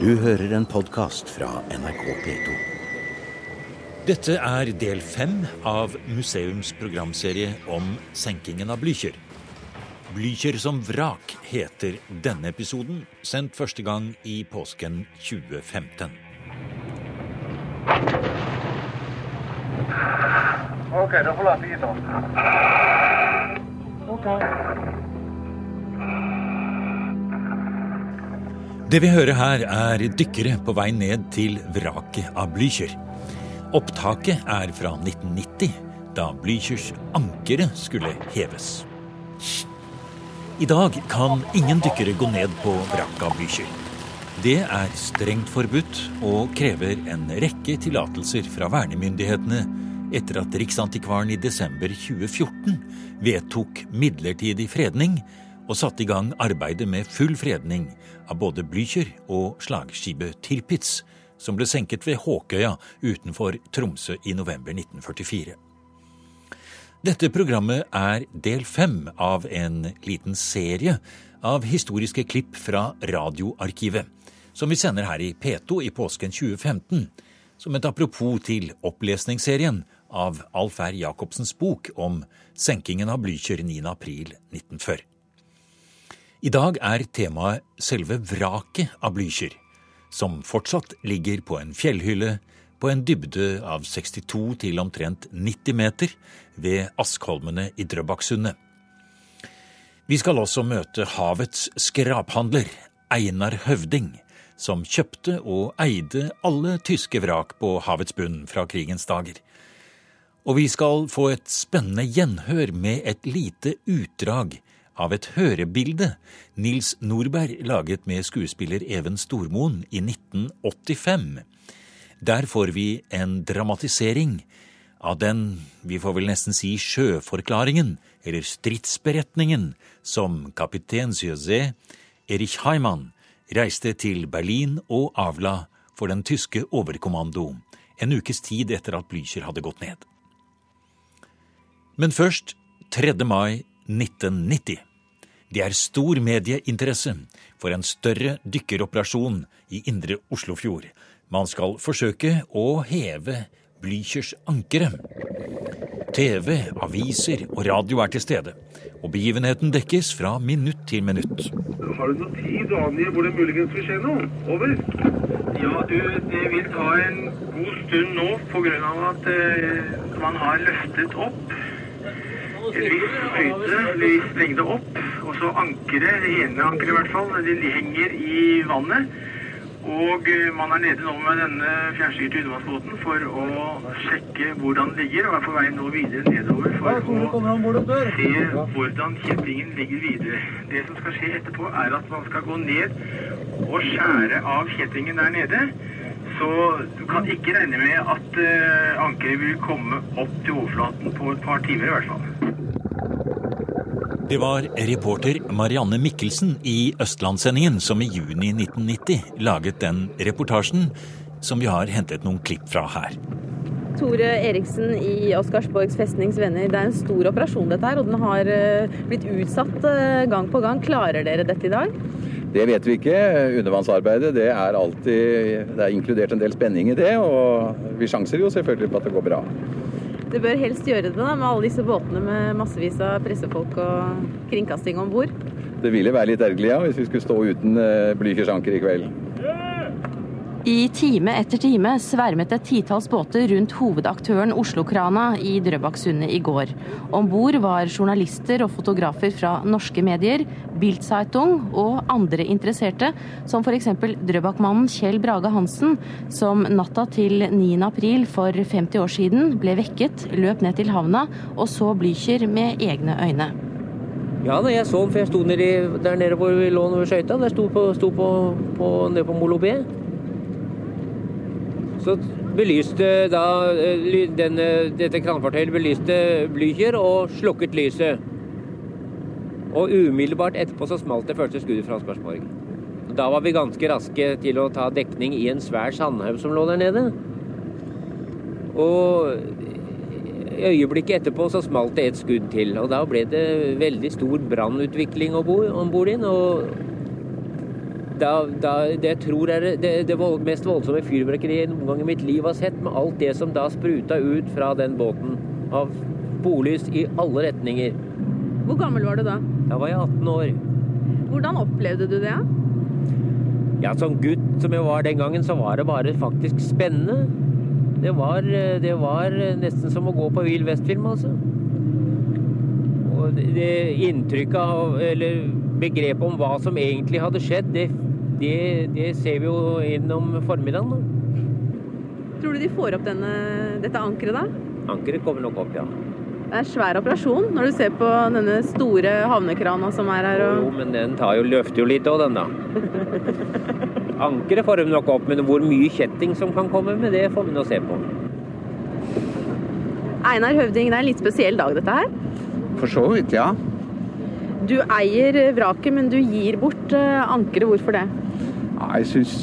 Du hører en podkast fra NRK P2. Dette er del fem av museums programserie om senkingen av Blücher. Blücher som vrak heter denne episoden, sendt første gang i påsken 2015. Ok, da forlater vi Island. Det vi hører her, er dykkere på vei ned til vraket av Blücher. Opptaket er fra 1990, da Blüchers ankere skulle heves. I dag kan ingen dykkere gå ned på vraket av Blücher. Det er strengt forbudt og krever en rekke tillatelser fra vernemyndighetene etter at Riksantikvaren i desember 2014 vedtok midlertidig fredning og satte i gang arbeidet med full fredning av både Blücher og slagskipet Tirpitz, som ble senket ved Håkøya utenfor Tromsø i november 1944. Dette programmet er del fem av en liten serie av historiske klipp fra Radioarkivet, som vi sender her i P2 i påsken 2015, som et apropos til opplesningsserien av Alf R. Jacobsens bok om senkingen av Blücher 9. april 1940. I dag er temaet selve vraket av Blücher, som fortsatt ligger på en fjellhylle på en dybde av 62 til omtrent 90 meter ved Askholmene i Drøbaksundet. Vi skal også møte havets skraphandler, Einar Høvding, som kjøpte og eide alle tyske vrak på havets bunn fra krigens dager. Og vi skal få et spennende gjenhør med et lite utdrag av et hørebilde Nils Nordberg laget med skuespiller Even Stormoen i 1985. Der får vi en dramatisering av den, vi får vel nesten si sjøforklaringen, eller stridsberetningen, som kaptein José Erich Heimann reiste til Berlin og avla for den tyske overkommando en ukes tid etter at Blücher hadde gått ned. Men først 3. mai 1990. Det er stor medieinteresse for en større dykkeroperasjon i indre Oslofjord. Man skal forsøke å heve Blüchers ankere. TV, aviser og radio er til stede, og begivenheten dekkes fra minutt til minutt. Har du noe tid å angi hvor det muligens vil skje noe? Over. Ja, du, det vil ta en god stund nå pga. at eh, man har løftet opp en viss høyde, viss lengde opp. Og så ankeret, det ene ankeret i hvert fall, de henger i vannet. Og eh, man er nede nå med denne fjernstyrte undervannsbåten for å sjekke hvordan den ligger, og er på vei nå videre nedover for å se hvordan kjettingen ligger videre. Det som skal skje etterpå, er at man skal gå ned og skjære av kjettingen der nede. Så du kan ikke regne med at uh, ankeret vil komme opp til overflaten på et par timer i hvert fall. Det var reporter Marianne Mikkelsen i Østlandssendingen som i juni 1990 laget den reportasjen som vi har hentet noen klipp fra her. Tore Eriksen i Oscarsborgs festnings venner. Det er en stor operasjon dette her, og den har eh, blitt utsatt eh, gang på gang. Klarer dere dette i dag? Det vet vi ikke. Undervannsarbeidet det er alltid Det er inkludert en del spenning i det, og vi sjanser jo selvfølgelig på at det går bra. Det bør helst gjøre det da, med alle disse båtene med massevis av pressefolk og kringkasting om bord. Det ville være litt ergerlig ja, hvis vi skulle stå uten uh, Blykers i kveld. I time etter time svermet et titalls båter rundt hovedaktøren Oslo-krana i Drøbaksundet i går. Om bord var journalister og fotografer fra norske medier, Bildzeitung og andre interesserte, som f.eks. Drøbakmannen Kjell Brage Hansen, som natta til 9. april for 50 år siden ble vekket, løp ned til havna og så Blücher med egne øyne. Ja, jeg så den, for jeg sto nedi, der nede hvor vi lå ved skøyta. Der sto på, sto på, på, på Molo B. Så belyste da eh, denne, dette kranfartøyet belyste Blücher og slukket lyset. Og umiddelbart etterpå så smalt det første skuddet fra Skarsborg. Da var vi ganske raske til å ta dekning i en svær sandhaug som lå der nede. Og i øyeblikket etterpå så smalt det et skudd til. Og da ble det veldig stor brannutvikling om bord inn. Og da, da, det jeg tror er det, det vold, mest voldsomme fyrverkeriet jeg noen gang i mitt liv har sett, med alt det som da spruta ut fra den båten. Av bollys i alle retninger. Hvor gammel var du da? Da var jeg 18 år. Hvordan opplevde du det? Ja, som gutt som jeg var den gangen, så var det bare faktisk spennende. Det var, det var nesten som å gå på Vill Vest-film, altså. Og det, det inntrykket av Eller begrepet om hva som egentlig hadde skjedd, det, det, det ser vi jo innom formiddagen. Da. Tror du de får opp denne, dette ankeret, da? Ankeret kommer nok opp, ja. Det er en svær operasjon når du ser på denne store havnekrana som er her. Og... Jo, men den tar jo, løfter jo litt òg, den da. Ankeret får de nok opp, men hvor mye kjetting som kan komme med, det får vi nå se på. Einar Høvding, det er en litt spesiell dag, dette her? For så vidt, ja. Du eier vraket, men du gir bort ankeret. Hvorfor det? Ja, jeg syns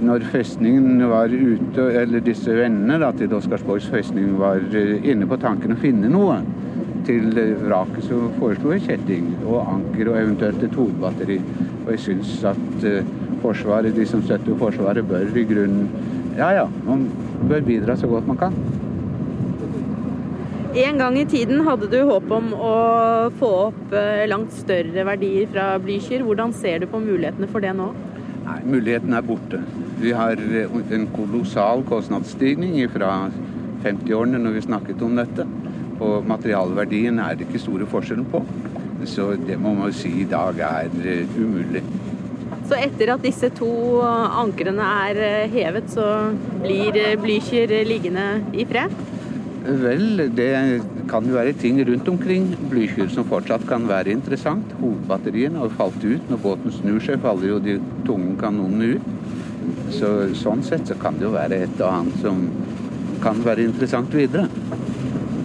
når festningen var ute, eller disse vennene da, til Oscarsborgs festning var inne på tanken å finne noe til vraket, så foreslo jeg kjetting og anker og eventuelt et hovedbatteri. Og jeg syns at Forsvaret, de som støtter Forsvaret, bør i grunnen Ja ja, man bør bidra så godt man kan. En gang i tiden hadde du håp om å få opp langt større verdier fra Blücher. Hvordan ser du på mulighetene for det nå? Nei, Muligheten er borte. Vi har en kolossal kostnadsstigning fra 50-årene når vi snakket om dette. Og materialverdien er det ikke store forskjellen på. Så det må man si i dag er umulig. Så etter at disse to ankrene er hevet, så blir Blücher liggende i fred? Vel, det kan jo være ting rundt omkring Blykjør som fortsatt kan være interessant. Hovedbatteriene har falt ut. Når båten snur seg, faller jo de tunge kanonene ut. Så, sånn sett så kan det jo være et og annet som kan være interessant videre.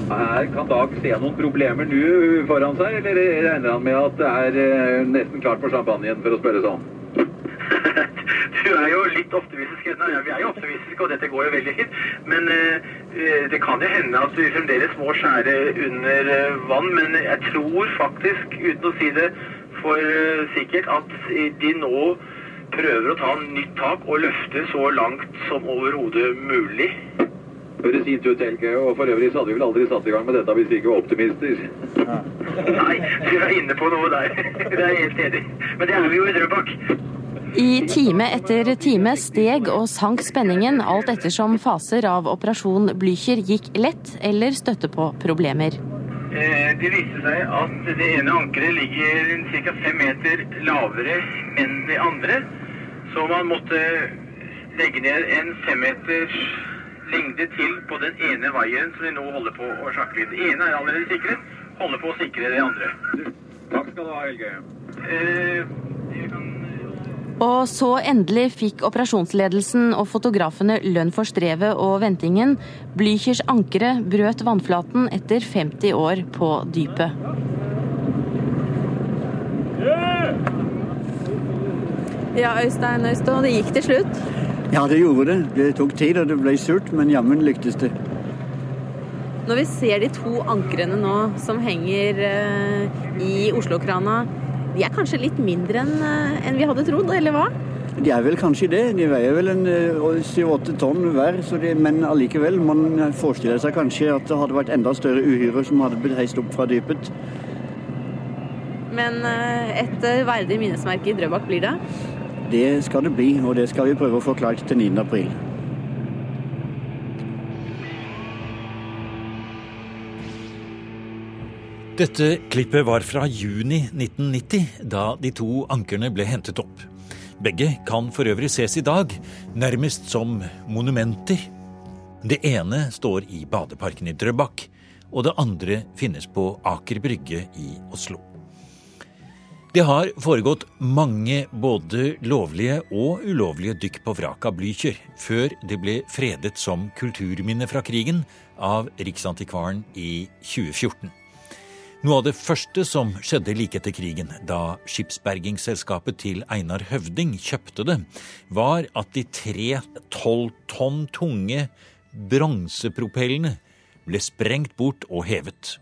Her kan Dag se noen problemer nå foran seg, eller regner han med at det er nesten klart for champagnen, for å spørre sånn? Du er jo litt optimistisk. Ja, vi er jo optimistiske, og dette går jo veldig fint. Men uh, det kan jo hende at vi fremdeles må skjære under uh, vann. Men jeg tror faktisk, uten å si det for sikkert, at de nå prøver å ta nytt tak og løfte så langt som overhodet mulig. Høres fint ut, Helge. Og for øvrig så hadde vi vel aldri satt i gang med dette hvis vi ikke var optimister. Nei, du er inne på noe der. Det er jeg helt enig Men det er vi jo i Drøbak. I time etter time steg og sank spenningen alt ettersom faser av Operasjon Blücher gikk lett eller støtte på problemer. Det viste seg at det ene ankeret ligger ca. fem meter lavere enn det andre. Så man måtte legge ned en femmeters lengde til på den ene vaieren som vi nå holder på å sjakle. Det ene er allerede sikret, holder på å sikre det andre. Takk skal du ha, Helge. Eh, og så endelig fikk operasjonsledelsen og fotografene lønn for strevet og ventingen. Blüchers ankere brøt vannflaten etter 50 år på dypet. Ja, Øystein Øystein, det gikk til slutt? Ja, det gjorde det. Det tok tid, og det ble surt, men jammen lyktes det. Når vi ser de to ankrene nå som henger uh, i Oslo-krana, de er kanskje litt mindre enn uh, en vi hadde trodd, eller hva? De er vel kanskje det. De veier vel en syv-åtte uh, tonn hver, de, men allikevel. Man forestiller seg kanskje at det hadde vært enda større uhyre som hadde blitt heist opp fra dypet. Men et verdig minnesmerke i Drøbak blir det? Det skal det bli, og det skal vi prøve å få klart til 9. april. Dette klippet var fra juni 1990, da de to ankerne ble hentet opp. Begge kan for øvrig ses i dag, nærmest som monumenter. Det ene står i badeparken i Drøbak, og det andre finnes på Aker Brygge i Oslo. Det har foregått mange både lovlige og ulovlige dykk på vraket av Blücher før det ble fredet som kulturminne fra krigen av Riksantikvaren i 2014. Noe av det første som skjedde like etter krigen, da skipsbergingsselskapet til Einar Høvding kjøpte det, var at de tre tolv tonn tunge bronsepropellene ble sprengt bort og hevet.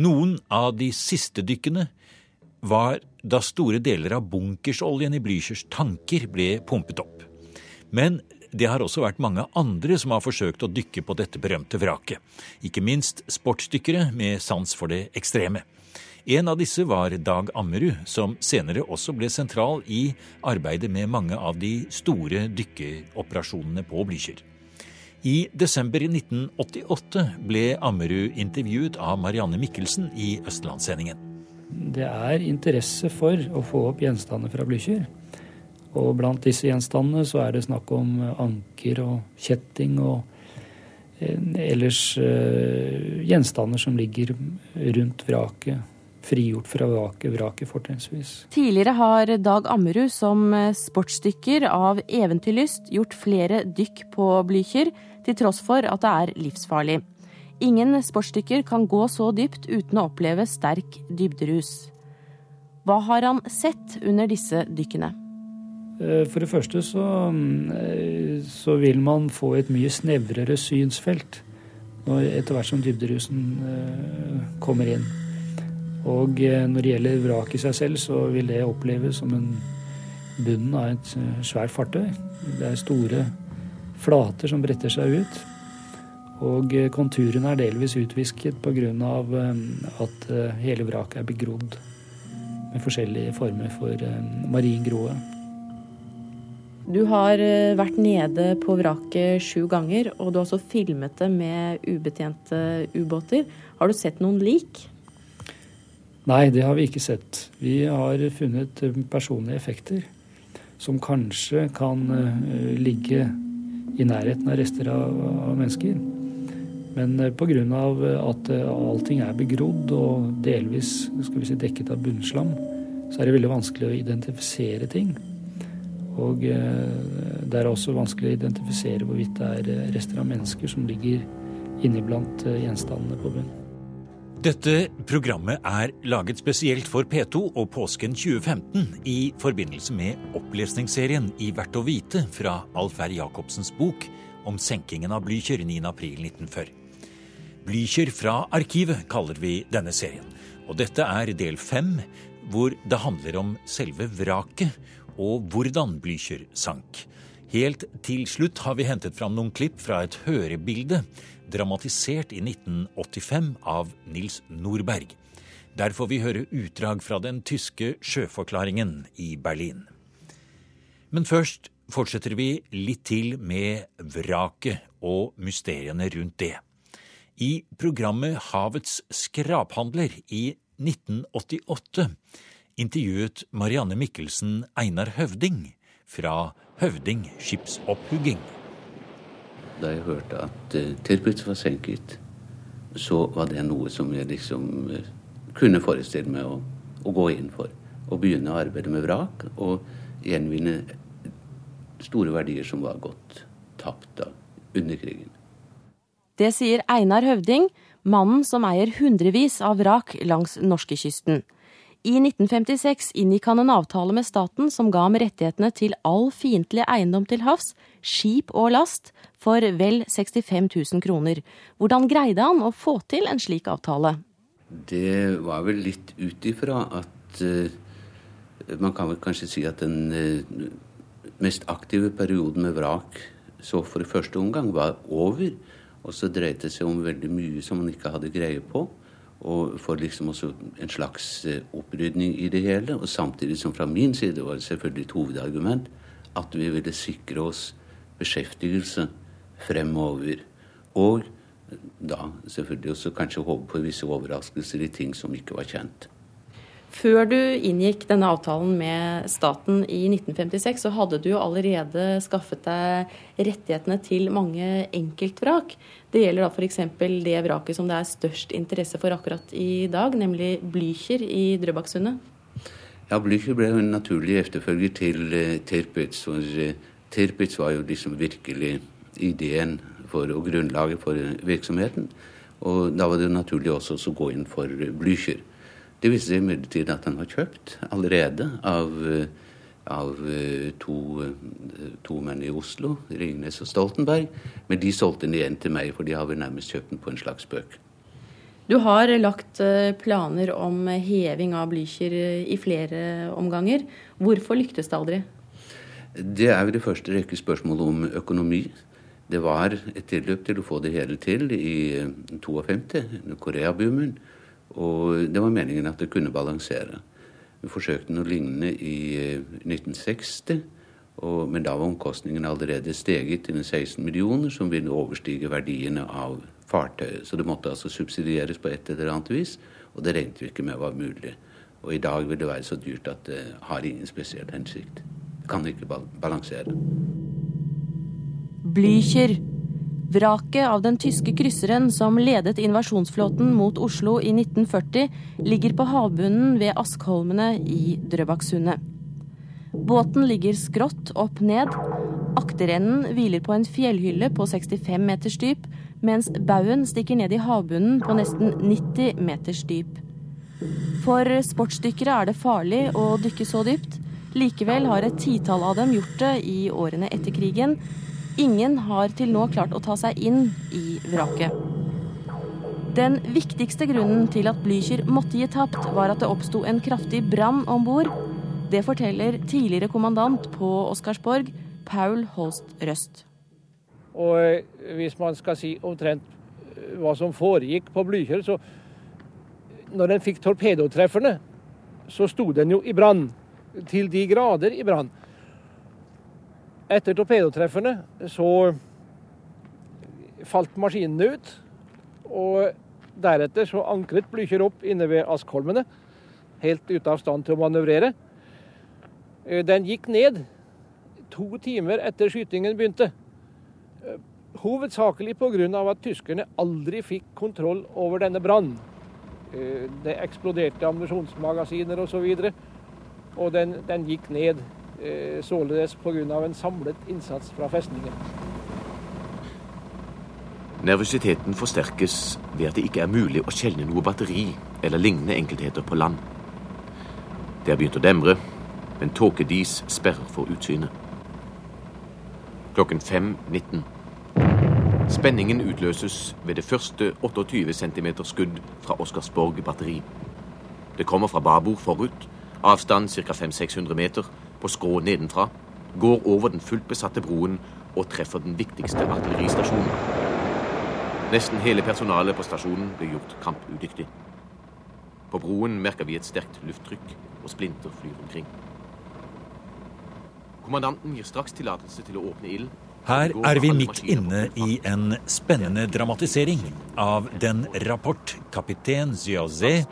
Noen av de siste dykkene var da store deler av bunkersoljen i Blüchers tanker ble pumpet opp. Men det har også vært mange andre som har forsøkt å dykke på dette berømte vraket. Ikke minst sportsdykkere med sans for det ekstreme. En av disse var Dag Ammerud, som senere også ble sentral i arbeidet med mange av de store dykkeoperasjonene på Blücher. I desember 1988 ble Ammerud intervjuet av Marianne Mikkelsen i Østlandssendingen. Det er interesse for å få opp gjenstander fra Blücher. Og blant disse gjenstandene så er det snakk om eh, anker og kjetting og eh, ellers eh, gjenstander som ligger rundt vraket. Frigjort fra vraket, vraket fortrinnsvis. Tidligere har Dag Ammerud som sportsdykker av eventyrlyst gjort flere dykk på Blücher, til tross for at det er livsfarlig. Ingen sportsdykker kan gå så dypt uten å oppleve sterk dybderus. Hva har han sett under disse dykkene? Eh, for det første så, mm, så, vil man få et mye snevrere synsfelt etter hvert som dybderusen eh, kommer inn. Og eh, når det gjelder vraket i seg selv, så vil det oppleves som en bunnen av et svært fartøy. Det er store flater som bretter seg ut. Og konturene er delvis utvisket pga. at hele vraket er begrodd med forskjellige former for marin. Du har eh, vært nede på vraket sju ganger, og du har også filmet det med ubetjente ubåter. Har du sett noen lik? Nei, det har vi ikke sett. Vi har funnet eh, personlige effekter som kanskje kan uh, ligge i nærheten av rester av, mennesker. Men pga. at allting er begrodd og delvis si, dekket av bunnslam, så er det veldig vanskelig å identifisere ting. Og eh, det er også vanskelig å identifisere hvorvidt det er eh, rester av mennesker som ligger inni blant eh, gjenstandene på bunnen. Dette programmet er laget spesielt for P2 og påsken 2015 i forbindelse med opplesningsserien I Verdt å vite fra Alf R. Jacobsens bok om senkingen av Blykjer 9.4.1940. Blykjer fra arkivet kaller vi denne serien. Og dette er del fem, hvor det handler om selve vraket og hvordan Blücher sank. Helt til slutt har vi hentet fram noen klipp fra et hørebilde dramatisert i 1985 av Nils Nordberg. Der får vi høre utdrag fra den tyske sjøforklaringen i Berlin. Men først fortsetter vi litt til med vraket og mysteriene rundt det. I programmet Havets skraphandler i 1988 intervjuet Marianne Mikkelsen Einar Høvding fra Høvding skipsopphugging. Da jeg hørte at uh, Tirpitz var senket, så var det noe som jeg liksom uh, kunne forestille meg å, å, gå inn for. Å begynne å arbeide med vrak og gjenvinne store verdier som var gått tapt da, under krigen. Det sier Einar Høvding, mannen som eier hundrevis av vrak langs norskekysten. I 1956 inngikk han en avtale med staten som ga ham rettighetene til all fiendtlig eiendom til havs, skip og last, for vel 65 000 kroner. Hvordan greide han å få til en slik avtale? Det var vel litt ut ifra at uh, Man kan vel kanskje si at den uh, mest aktive perioden med vrak så for første omgang var over. Og så dreide det seg om veldig mye som man ikke hadde greie på. Og for liksom også en slags eh, opprydning i det hele. Og samtidig som fra min side var det selvfølgelig et hovedargument at vi ville sikre oss beskjeftigelse fremover. Og da selvfølgelig også kanskje håpe på visse overraskelser i ting som ikke var kjent. Før du inngikk denne avtalen med staten i 1956, så hadde du jo allerede skaffet deg rettighetene til mange enkeltvrak. Det gjelder da f.eks. det vraket som det er størst interesse for akkurat i dag, nemlig Blücher i Drøbaksundet. Ja, Blücher ble jo en naturlig efterfølger til uh, Tirpitz. Og uh, Tirpitz var jo liksom virkelig ideen for, og grunnlaget for uh, virksomheten. Og da var det jo naturlig også å gå inn for Blücher. Det viser seg imidlertid at han var kjøpt allerede av, av eh, to, eh, to, menn i Oslo, Ringnes og Stoltenberg. Men de solgte den igjen til meg, for de har vel nærmest kjøpt den på en slags bøk. Du har lagt eh, planer om heving av Blücher eh, i flere omganger. Hvorfor lyktes det aldri? Det er jo det første rekke spørsmål om økonomi. Det var et tilløp til å få det hele til i 52, Koreaboomen. Og det var meningen at det kunne balansere. Vi forsøkte noe lignende i 1960. Og, men da var omkostningene allerede steget til 16 millioner, som ville overstige verdiene av fartøyet. Så det måtte altså subsidieres på et eller annet vis, og det regnet vi ikke med var mulig. Og i dag vil det være så dyrt at det har ingen spesiell hensikt. Det kan ikke balansere. Blücher. Vraket av den tyske krysseren som ledet invasjonsflåten mot Oslo i 1940, ligger på havbunnen ved Askholmene i Drøbaksundet. Båten ligger skrått opp ned. Akterenden hviler på en fjellhylle på 65 meters dyp, mens baugen stikker ned i havbunnen på nesten 90 meters dyp. For sportsdykkere er det farlig å dykke så dypt. Likevel har et titall av dem gjort det i årene etter krigen. Ingen har til nå klart å ta seg inn i vraket. Den viktigste grunnen til at Blücher måtte gi tapt, var at det oppsto en kraftig brann om bord. Det forteller tidligere kommandant på Oscarsborg, Paul Holst Røst. Og eh, hvis man skal si omtrent eh, hva som foregikk på Blykjør, så når den fikk torpedotrefferne, så sto den jo i brann. Til de grader i brann. Etter torpedotrefferne så falt maskinene ut. Og deretter så ankret Blücher opp inne ved Askholmene, helt ute av stand til å manøvrere. Eh, den gikk ned to timer etter skytingen begynte. Hovedsakelig pga. at tyskerne aldri fikk kontroll over denne brannen. Eh, det eksploderte ammunisjonsmagasiner osv. Og, så og den, den gikk ned eh, således pga. en samlet innsats fra festningen. Nervøsiteten forsterkes ved at det ikke er mulig å skjelne noe batteri eller lignende enkeltheter på land. Det har begynt å demre, men tåkedis sperrer for utsynet. Klokken 5.19. Spenningen utløses ved det første 28 cm skudd fra Oscarsborg batteri. Det kommer fra babord forut, avstand ca. 500-600 meter, på skrå nedenfra, går over den fullt besatte broen og treffer den viktigste artilleristasjonen. Nesten hele personalet på stasjonen blir gjort kampudyktig. På broen merker vi et sterkt lufttrykk, og splinter flyr omkring. Kommandanten gir straks tillatelse til å åpne ild her er vi midt inne i en spennende dramatisering av den rapport kaptein Ziazé,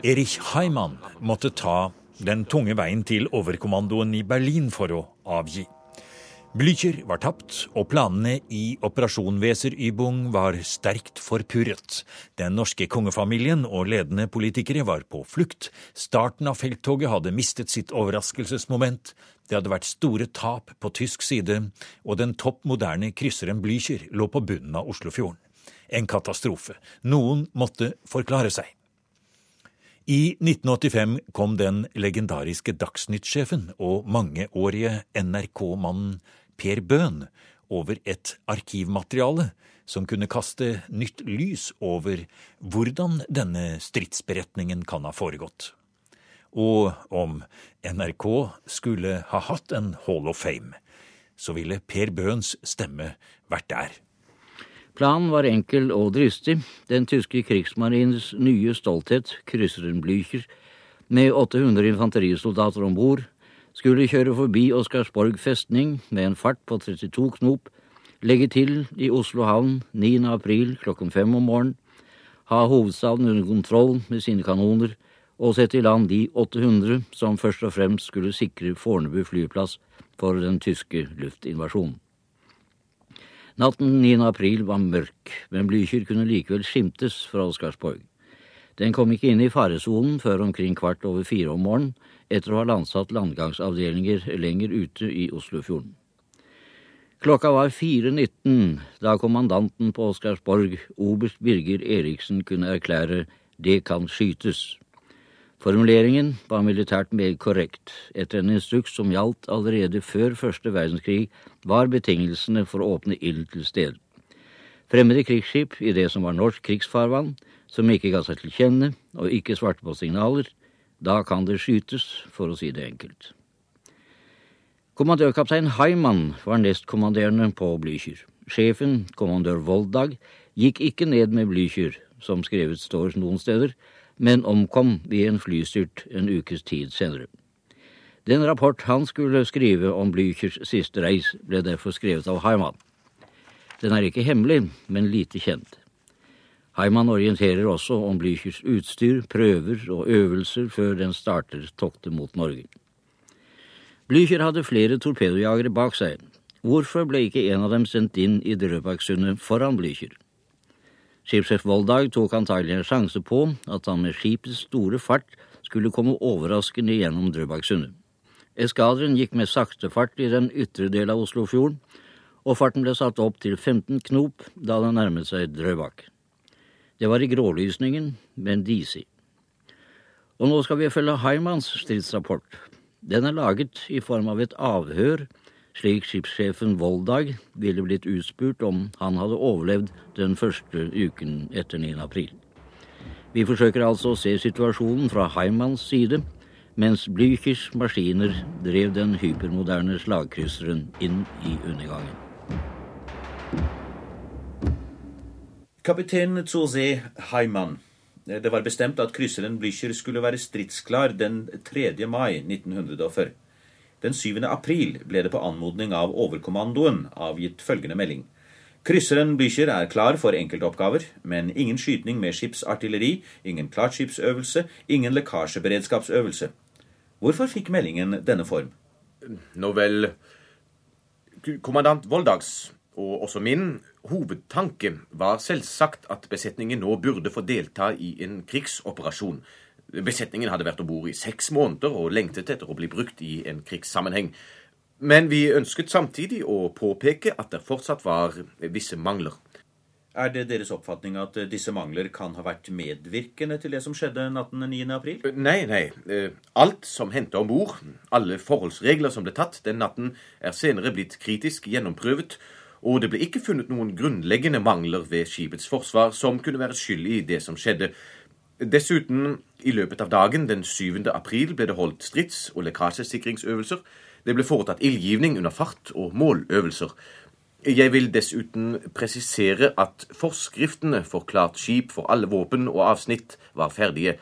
Erich Heimann, måtte ta den tunge veien til overkommandoen i Berlin for å avgi. Blücher var tapt, og planene i Operasjon Weser Ybung var sterkt forpurret. Den norske kongefamilien og ledende politikere var på flukt. Starten av felttoget hadde mistet sitt overraskelsesmoment. Det hadde vært store tap på tysk side, og den topp moderne krysseren Blücher lå på bunnen av Oslofjorden. En katastrofe. Noen måtte forklare seg. I 1985 kom den legendariske Dagsnytt-sjefen og mangeårige NRK-mannen Per Bøhn over et arkivmateriale som kunne kaste nytt lys over hvordan denne stridsberetningen kan ha foregått. Og om NRK skulle ha hatt en Hall of Fame, så ville Per Bøhns stemme vært der. Planen var enkel og dristig. Den tyske krigsmarinens nye stolthet, krysseren Blücher, med 800 infanterisoldater om bord, skulle kjøre forbi Oscarsborg festning med en fart på 32 knop, legge til i Oslo havn 9. april klokken fem om morgenen, ha hovedstaden under kontroll med sine kanoner og sette i land de 800 som først og fremst skulle sikre Fornebu flyplass for den tyske luftinvasjonen. Natten 9. april var mørk, men Blücher kunne likevel skimtes fra Oscarsborg. Den kom ikke inn i faresonen før omkring kvart over fire om morgenen, etter å ha landsatt landgangsavdelinger lenger ute i Oslofjorden. Klokka var 4.19 da kommandanten på Oscarsborg, oberst Birger Eriksen, kunne erklære 'det kan skytes'. Formuleringen var militært meget korrekt. Etter en instruks som gjaldt allerede før første verdenskrig, var betingelsene for å åpne ild til stede. Fremmede krigsskip i det som var norsk krigsfarvann, som ikke ga seg til kjenne og ikke svarte på signaler, da kan det skytes, for å si det enkelt. Kommandørkaptein Heimann var nestkommanderende på Blücher. Sjefen, kommandør Voldag, gikk ikke ned med Blücher, som skrevet står noen steder, men omkom ved en flystyrt en ukes tid senere. Den rapport han skulle skrive om Blüchers siste reis, ble derfor skrevet av Heimann. Den er ikke hemmelig, men lite kjent. Heimann orienterer også om Blüchers utstyr, prøver og øvelser før den starter toktet mot Norge. Blücher hadde flere torpedojagere bak seg. Hvorfor ble ikke en av dem sendt inn i Drøbaksundet foran Blücher? Skipssjef Voldag tok antagelig en sjanse på at han med skipets store fart skulle komme overraskende gjennom Drøbaksundet. Eskadren gikk med sakte fart i den ytre del av Oslofjorden, og farten ble satt opp til 15 knop da den nærmet seg Drøbak. Det var i grålysningen, men disig. Og nå skal vi følge Heimanns stridsrapport. Den er laget i form av et avhør, slik skipssjefen Voldag ville blitt utspurt om han hadde overlevd den første uken etter 9. april. Vi forsøker altså å se situasjonen fra Heimanns side, mens Blüchers maskiner drev den hypermoderne slagkrysseren inn i undergangen. Kaptein Zosé Heimann. Det var bestemt at krysseren Blücher skulle være stridsklar den 3. mai 1940. Den 7. april ble det på anmodning av Overkommandoen avgitt følgende melding. Krysseren Blücher er klar for enkeltoppgaver, men ingen skyting med skipsartilleri, ingen klartskipsøvelse, ingen lekkasjeberedskapsøvelse. Hvorfor fikk meldingen denne form? Nå vel Kommandant Voldags, og også min, hovedtanke var selvsagt at besetningen nå burde få delta i en krigsoperasjon. Besetningen hadde vært om bord i seks måneder og lengtet etter å bli brukt i en krigssammenheng. Men vi ønsket samtidig å påpeke at det fortsatt var visse mangler. Er det deres oppfatning at disse mangler kan ha vært medvirkende til det som skjedde natten 9. april? Nei, nei. Alt som hendte om bord, alle forholdsregler som ble tatt den natten, er senere blitt kritisk gjennomprøvet, og det ble ikke funnet noen grunnleggende mangler ved skipets forsvar som kunne være skyld i det som skjedde. Dessuten, i løpet av dagen den 7. april ble det holdt strids- og lekkasjesikringsøvelser. Det ble foretatt ildgivning under fart- og måløvelser. Jeg vil dessuten presisere at forskriftene for klart skip for alle våpen og avsnitt var ferdige.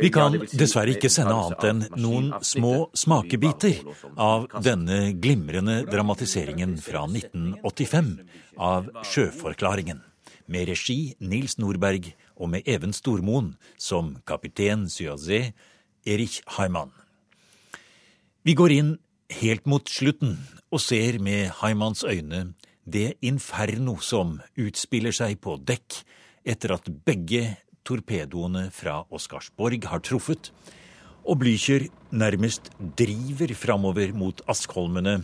Vi kan dessverre ikke sende annet enn noen små smakebiter av denne glimrende dramatiseringen fra 1985 av Sjøforklaringen, med regi Nils Nordberg og med Even Stormoen som kaptein Syazé Erich Heimann. Vi går inn helt mot slutten og ser med Heimanns øyne det inferno som utspiller seg på dekk etter at begge torpedoene fra Oscarsborg har truffet, og Blücher nærmest driver framover mot Askholmene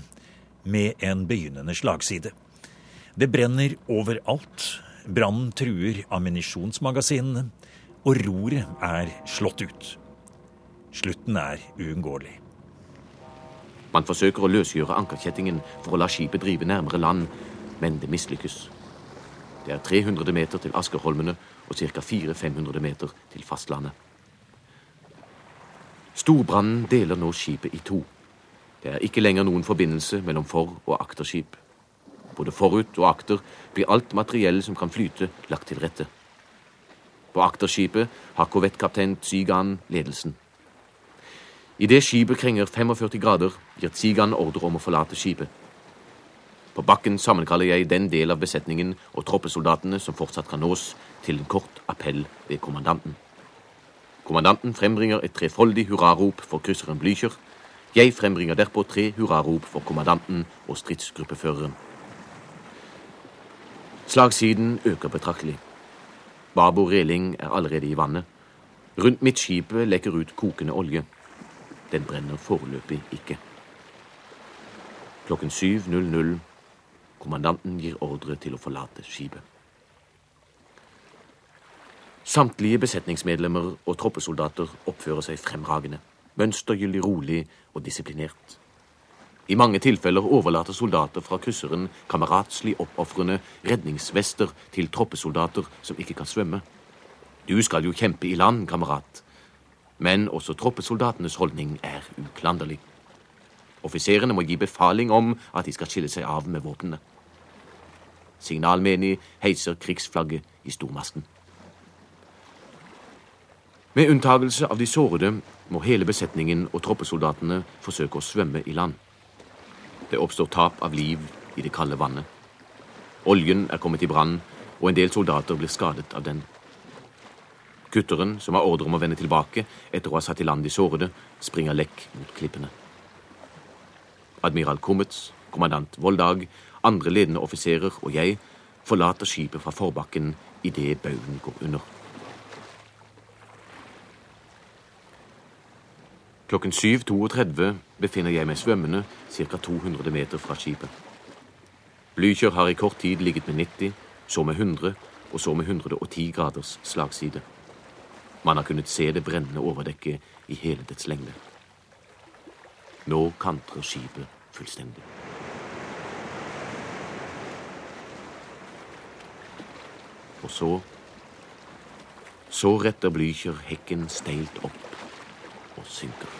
med en begynnende slagside. Det brenner overalt, brannen truer ammunisjonsmagasinene, og roret er slått ut. Slutten er uunngåelig. Man forsøker å løsgjøre ankerkjettingen for å la skipet drive nærmere land, men det mislykkes. Det er 300 meter til Askerholmene og ca. 400-500 meter til fastlandet. Storbrannen deler nå skipet i to. Det er ikke lenger noen forbindelse mellom for- og akterskip. Både forut og akter blir alt materiell som kan flyte, lagt til rette. På akterskipet har korvettkaptein Zygan ledelsen. Idet skipet krenger 45 grader, gir Tsigan ordre om å forlate skipet. På bakken sammenkaller jeg den del av besetningen og troppesoldatene som fortsatt kan nås, til en kort appell ved kommandanten. Kommandanten frembringer et trefoldig hurrarop for krysseren Blücher. Jeg frembringer derpå tre hurrarop for kommandanten og stridsgruppeføreren. Slagsiden øker betraktelig. Babord reling er allerede i vannet. Rundt midtskipet lekker ut kokende olje. Den brenner foreløpig ikke. Klokken 7.00 Kommandanten gir ordre til å forlate skipet. Samtlige besetningsmedlemmer og troppesoldater oppfører seg fremragende, mønstergyldig rolig og disiplinert. I mange tilfeller overlater soldater fra krysseren kameratslig oppofrende redningsvester til troppesoldater som ikke kan svømme. Du skal jo kjempe i land, kamerat. Men også troppesoldatenes holdning er uklanderlig. Offiserene må gi befaling om at de skal skille seg av med våpnene. Signalmenig heiser krigsflagget i stormasten. Med unntagelse av de sårede må hele besetningen og troppesoldatene forsøke å svømme i land. Det oppstår tap av liv i det kalde vannet. Oljen er kommet i brann, og en del soldater blir skadet av den. Kutteren, som har ordre om å vende tilbake etter å ha satt i land de sårede, springer lekk mot klippene. Admiral Kummetz, kommandant Voldag, andre ledende offiserer og jeg forlater skipet fra forbakken idet baugen går under. Klokken 7.32 befinner jeg meg svømmende ca. 200 meter fra skipet. Blücher har i kort tid ligget med 90, så med 100 og så med 110 graders slagside. Man har kunnet se det brennende overdekket i hele dets lengde. Nå kantrer skipet fullstendig. Og så Så retter Blücher hekken steilt opp og synker.